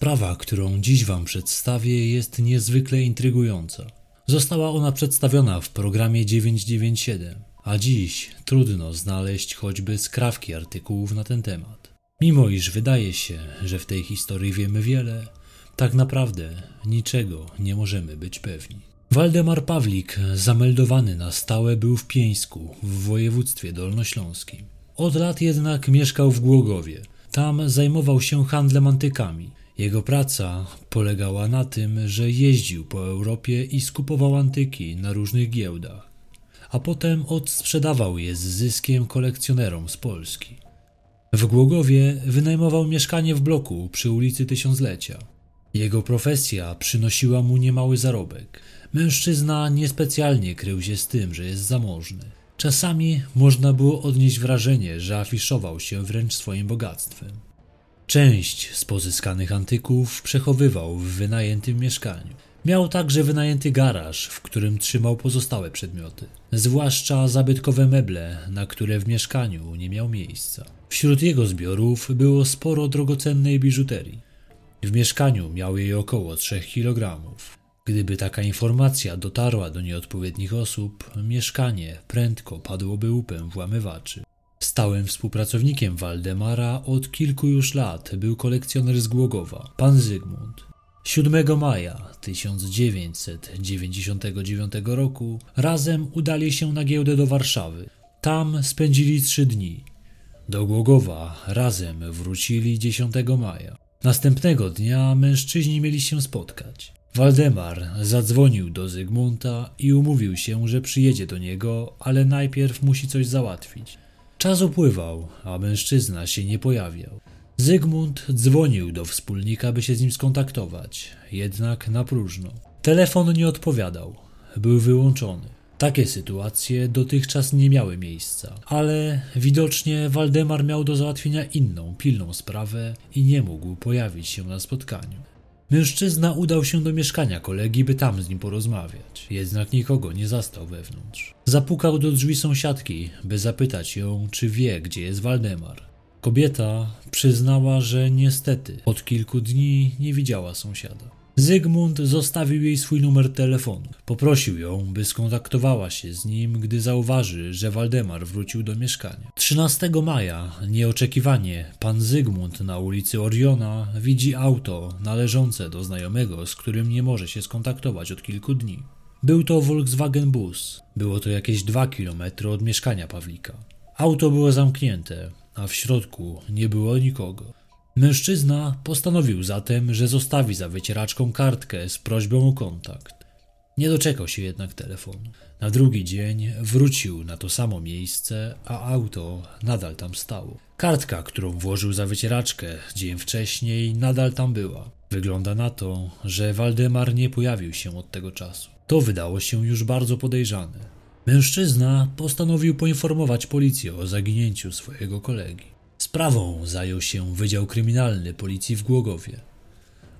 Sprawa, którą dziś Wam przedstawię, jest niezwykle intrygująca. Została ona przedstawiona w programie 997, a dziś trudno znaleźć choćby skrawki artykułów na ten temat. Mimo iż wydaje się, że w tej historii wiemy wiele, tak naprawdę niczego nie możemy być pewni. Waldemar Pawlik, zameldowany na stałe, był w Pieńsku, w województwie dolnośląskim. Od lat jednak mieszkał w Głogowie. Tam zajmował się handlem antykami. Jego praca polegała na tym, że jeździł po Europie i skupował antyki na różnych giełdach, a potem odsprzedawał je z zyskiem kolekcjonerom z Polski. W Głogowie wynajmował mieszkanie w bloku przy ulicy Tysiąclecia. Jego profesja przynosiła mu niemały zarobek. Mężczyzna niespecjalnie krył się z tym, że jest zamożny. Czasami można było odnieść wrażenie, że afiszował się wręcz swoim bogactwem. Część z pozyskanych antyków przechowywał w wynajętym mieszkaniu. Miał także wynajęty garaż, w którym trzymał pozostałe przedmioty, zwłaszcza zabytkowe meble, na które w mieszkaniu nie miał miejsca. Wśród jego zbiorów było sporo drogocennej biżuterii. W mieszkaniu miał jej około 3 kg. Gdyby taka informacja dotarła do nieodpowiednich osób, mieszkanie prędko padłoby łupem włamywaczy. Stałym współpracownikiem Waldemara od kilku już lat był kolekcjoner z Głogowa, pan Zygmunt. 7 maja 1999 roku razem udali się na giełdę do Warszawy. Tam spędzili trzy dni. Do Głogowa razem wrócili 10 maja. Następnego dnia mężczyźni mieli się spotkać. Waldemar zadzwonił do Zygmunta i umówił się, że przyjedzie do niego, ale najpierw musi coś załatwić. Czas upływał, a mężczyzna się nie pojawiał. Zygmunt dzwonił do wspólnika, by się z nim skontaktować, jednak na próżno. Telefon nie odpowiadał, był wyłączony. Takie sytuacje dotychczas nie miały miejsca, ale widocznie Waldemar miał do załatwienia inną, pilną sprawę i nie mógł pojawić się na spotkaniu. Mężczyzna udał się do mieszkania kolegi, by tam z nim porozmawiać, jednak nikogo nie zastał wewnątrz. Zapukał do drzwi sąsiadki, by zapytać ją, czy wie, gdzie jest Waldemar. Kobieta przyznała, że niestety od kilku dni nie widziała sąsiada. Zygmunt zostawił jej swój numer telefonu. Poprosił ją, by skontaktowała się z nim, gdy zauważy, że Waldemar wrócił do mieszkania. 13 maja, nieoczekiwanie, pan Zygmunt na ulicy Oriona widzi auto należące do znajomego, z którym nie może się skontaktować od kilku dni. Był to Volkswagen Bus. Było to jakieś dwa kilometry od mieszkania Pawlika. Auto było zamknięte, a w środku nie było nikogo. Mężczyzna postanowił zatem, że zostawi za wycieraczką kartkę z prośbą o kontakt. Nie doczekał się jednak telefonu. Na drugi dzień wrócił na to samo miejsce, a auto nadal tam stało. Kartka, którą włożył za wycieraczkę dzień wcześniej, nadal tam była. Wygląda na to, że Waldemar nie pojawił się od tego czasu. To wydało się już bardzo podejrzane. Mężczyzna postanowił poinformować policję o zaginięciu swojego kolegi. Sprawą zajął się Wydział Kryminalny Policji w Głogowie.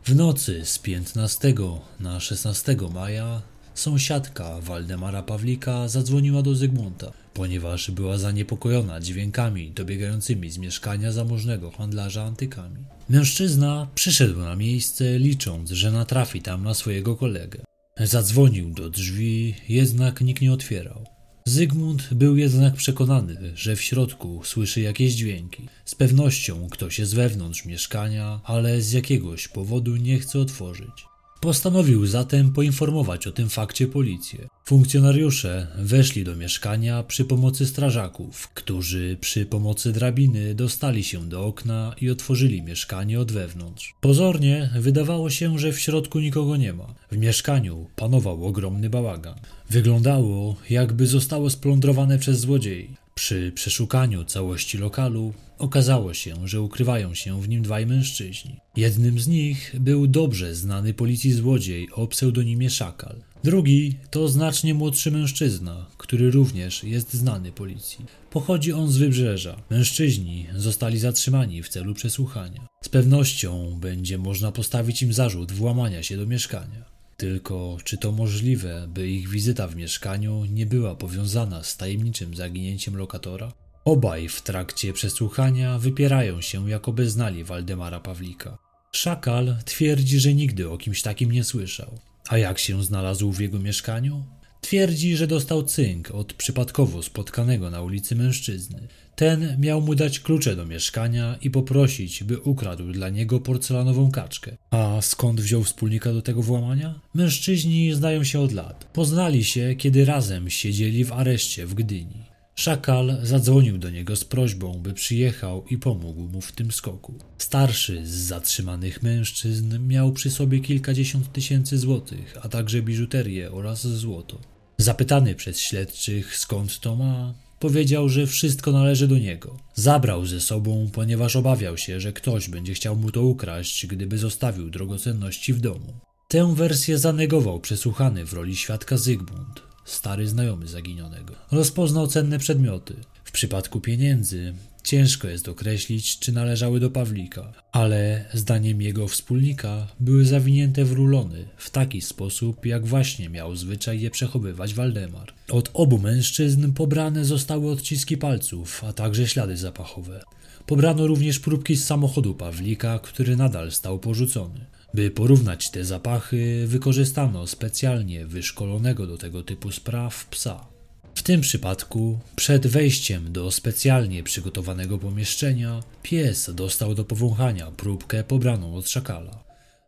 W nocy z 15 na 16 maja sąsiadka Waldemara Pawlika zadzwoniła do Zygmunta, ponieważ była zaniepokojona dźwiękami dobiegającymi z mieszkania zamożnego handlarza antykami. Mężczyzna przyszedł na miejsce, licząc, że natrafi tam na swojego kolegę. Zadzwonił do drzwi, jednak nikt nie otwierał. Zygmunt był jednak przekonany, że w środku słyszy jakieś dźwięki. Z pewnością ktoś jest wewnątrz mieszkania, ale z jakiegoś powodu nie chce otworzyć. Postanowił zatem poinformować o tym fakcie policję. Funkcjonariusze weszli do mieszkania przy pomocy strażaków, którzy przy pomocy drabiny dostali się do okna i otworzyli mieszkanie od wewnątrz. Pozornie wydawało się, że w środku nikogo nie ma. W mieszkaniu panował ogromny bałagan. Wyglądało, jakby zostało splądrowane przez złodziei. Przy przeszukaniu całości lokalu okazało się, że ukrywają się w nim dwaj mężczyźni. Jednym z nich był dobrze znany policji złodziej o pseudonimie Szakal. Drugi to znacznie młodszy mężczyzna, który również jest znany policji. Pochodzi on z wybrzeża. Mężczyźni zostali zatrzymani w celu przesłuchania. Z pewnością będzie można postawić im zarzut włamania się do mieszkania. Tylko czy to możliwe, by ich wizyta w mieszkaniu nie była powiązana z tajemniczym zaginięciem lokatora? Obaj w trakcie przesłuchania wypierają się, jakoby znali Waldemara Pawlika. Szakal twierdzi, że nigdy o kimś takim nie słyszał. A jak się znalazł w jego mieszkaniu? Twierdzi, że dostał cynk od przypadkowo spotkanego na ulicy mężczyzny. Ten miał mu dać klucze do mieszkania i poprosić, by ukradł dla niego porcelanową kaczkę. A skąd wziął wspólnika do tego włamania? Mężczyźni znają się od lat. Poznali się, kiedy razem siedzieli w areszcie w Gdyni. Szakal zadzwonił do niego z prośbą, by przyjechał i pomógł mu w tym skoku. Starszy z zatrzymanych mężczyzn miał przy sobie kilkadziesiąt tysięcy złotych, a także biżuterię oraz złoto. Zapytany przez śledczych skąd to ma, powiedział, że wszystko należy do niego. Zabrał ze sobą, ponieważ obawiał się, że ktoś będzie chciał mu to ukraść, gdyby zostawił drogocenności w domu. Tę wersję zanegował przesłuchany w roli świadka Zygmunt, stary znajomy zaginionego. Rozpoznał cenne przedmioty. W przypadku pieniędzy ciężko jest określić, czy należały do Pawlika, ale zdaniem jego wspólnika były zawinięte w rulony w taki sposób, jak właśnie miał zwyczaj je przechowywać Waldemar. Od obu mężczyzn pobrane zostały odciski palców, a także ślady zapachowe. Pobrano również próbki z samochodu Pawlika, który nadal stał porzucony. By porównać te zapachy, wykorzystano specjalnie wyszkolonego do tego typu spraw psa. W tym przypadku, przed wejściem do specjalnie przygotowanego pomieszczenia, pies dostał do powąchania próbkę pobraną od szakala.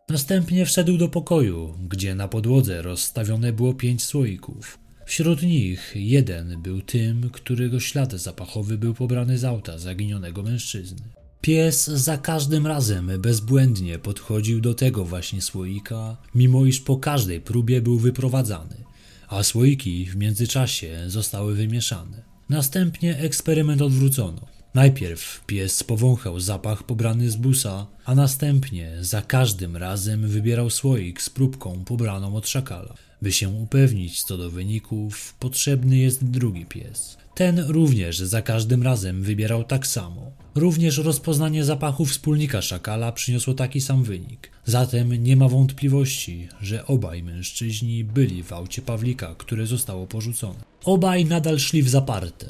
Następnie wszedł do pokoju, gdzie na podłodze rozstawione było pięć słoików. Wśród nich jeden był tym, którego ślad zapachowy był pobrany z auta zaginionego mężczyzny. Pies za każdym razem bezbłędnie podchodził do tego właśnie słoika, mimo iż po każdej próbie był wyprowadzany, a słoiki w międzyczasie zostały wymieszane. Następnie eksperyment odwrócono. Najpierw pies powąchał zapach pobrany z busa, a następnie za każdym razem wybierał słoik z próbką pobraną od szakala. By się upewnić co do wyników, potrzebny jest drugi pies. Ten również za każdym razem wybierał tak samo. Również rozpoznanie zapachu wspólnika szakala przyniosło taki sam wynik. Zatem nie ma wątpliwości, że obaj mężczyźni byli w aucie Pawlika, które zostało porzucone. Obaj nadal szli w zaparte.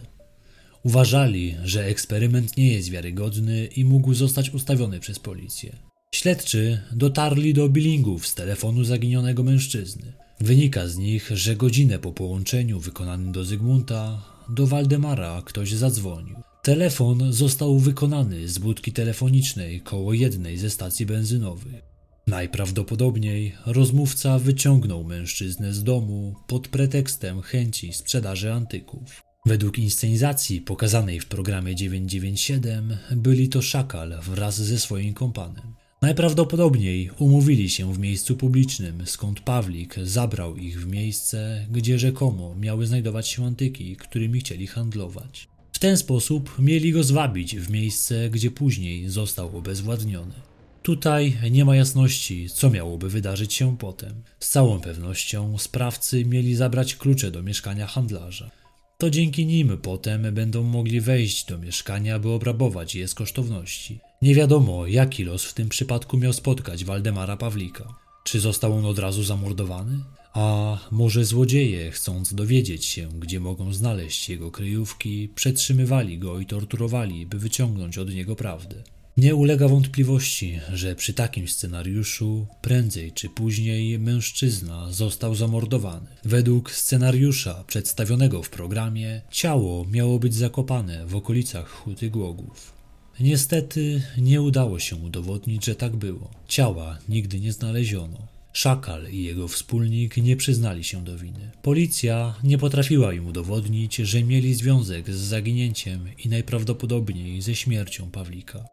Uważali, że eksperyment nie jest wiarygodny i mógł zostać ustawiony przez policję. Śledczy dotarli do billingów z telefonu zaginionego mężczyzny. Wynika z nich, że godzinę po połączeniu wykonanym do Zygmunta, do Waldemara ktoś zadzwonił. Telefon został wykonany z budki telefonicznej koło jednej ze stacji benzynowych. Najprawdopodobniej rozmówca wyciągnął mężczyznę z domu pod pretekstem chęci sprzedaży antyków. Według inscenizacji pokazanej w programie 997 byli to szakal wraz ze swoim kompanem. Najprawdopodobniej umówili się w miejscu publicznym, skąd Pawlik zabrał ich w miejsce, gdzie rzekomo miały znajdować się antyki, którymi chcieli handlować. W ten sposób mieli go zwabić w miejsce, gdzie później został obezwładniony. Tutaj nie ma jasności, co miałoby wydarzyć się potem. Z całą pewnością sprawcy mieli zabrać klucze do mieszkania handlarza. To dzięki nim potem będą mogli wejść do mieszkania, by obrabować je z kosztowności. Nie wiadomo, jaki los w tym przypadku miał spotkać Waldemara Pawlika. Czy został on od razu zamordowany? A może złodzieje, chcąc dowiedzieć się, gdzie mogą znaleźć jego kryjówki, przetrzymywali go i torturowali, by wyciągnąć od niego prawdę. Nie ulega wątpliwości, że przy takim scenariuszu prędzej czy później mężczyzna został zamordowany. Według scenariusza przedstawionego w programie ciało miało być zakopane w okolicach Huty Głogów. Niestety nie udało się udowodnić, że tak było. Ciała nigdy nie znaleziono. Szakal i jego wspólnik nie przyznali się do winy. Policja nie potrafiła im udowodnić, że mieli związek z zaginięciem i najprawdopodobniej ze śmiercią Pawlika.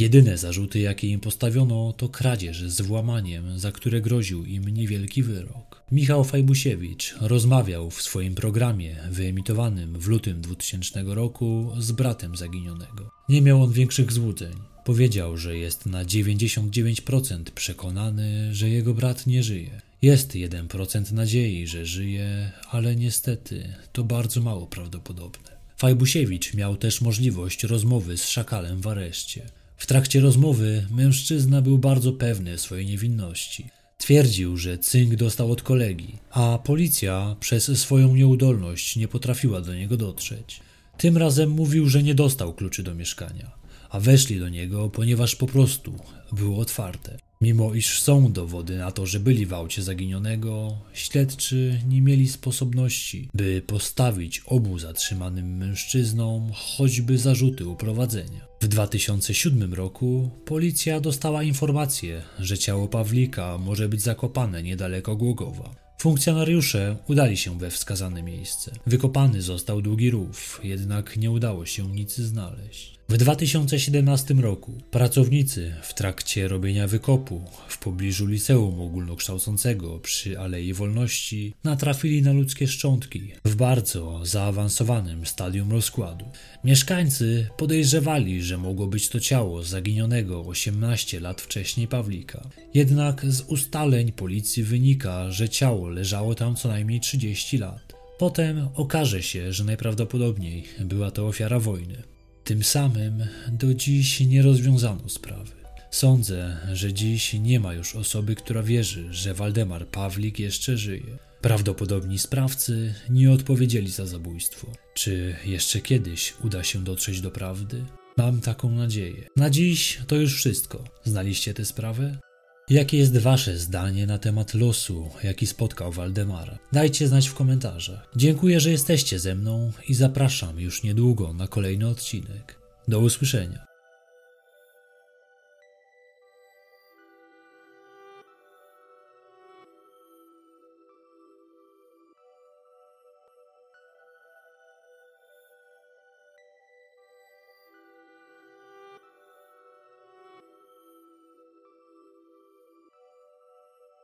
Jedyne zarzuty, jakie im postawiono, to kradzież z włamaniem, za które groził im niewielki wyrok. Michał Fajbusiewicz rozmawiał w swoim programie wyemitowanym w lutym 2000 roku z bratem zaginionego. Nie miał on większych złudzeń. Powiedział, że jest na 99% przekonany, że jego brat nie żyje. Jest 1% nadziei, że żyje, ale niestety to bardzo mało prawdopodobne. Fajbusiewicz miał też możliwość rozmowy z szakalem w areszcie. W trakcie rozmowy mężczyzna był bardzo pewny swojej niewinności. Twierdził, że cynk dostał od kolegi, a policja przez swoją nieudolność nie potrafiła do niego dotrzeć. Tym razem mówił, że nie dostał kluczy do mieszkania, a weszli do niego, ponieważ po prostu było otwarte. Mimo iż są dowody na to, że byli w aucie zaginionego, śledczy nie mieli sposobności, by postawić obu zatrzymanym mężczyznom choćby zarzuty uprowadzenia. W 2007 roku policja dostała informację, że ciało Pawlika może być zakopane niedaleko Głogowa. Funkcjonariusze udali się we wskazane miejsce. Wykopany został długi rów, jednak nie udało się nic znaleźć. W 2017 roku pracownicy w trakcie robienia wykopu w pobliżu liceum ogólnokształcącego przy Alei Wolności natrafili na ludzkie szczątki w bardzo zaawansowanym stadium rozkładu. Mieszkańcy podejrzewali, że mogło być to ciało zaginionego 18 lat wcześniej Pawlika. Jednak z ustaleń policji wynika, że ciało leżało tam co najmniej 30 lat. Potem okaże się, że najprawdopodobniej była to ofiara wojny. Tym samym do dziś nie rozwiązano sprawy. Sądzę, że dziś nie ma już osoby, która wierzy, że Waldemar Pawlik jeszcze żyje. Prawdopodobni sprawcy nie odpowiedzieli za zabójstwo. Czy jeszcze kiedyś uda się dotrzeć do prawdy? Mam taką nadzieję. Na dziś to już wszystko. Znaliście tę sprawę? Jakie jest Wasze zdanie na temat losu, jaki spotkał Waldemara? Dajcie znać w komentarzach. Dziękuję, że jesteście ze mną i zapraszam już niedługo na kolejny odcinek. Do usłyszenia.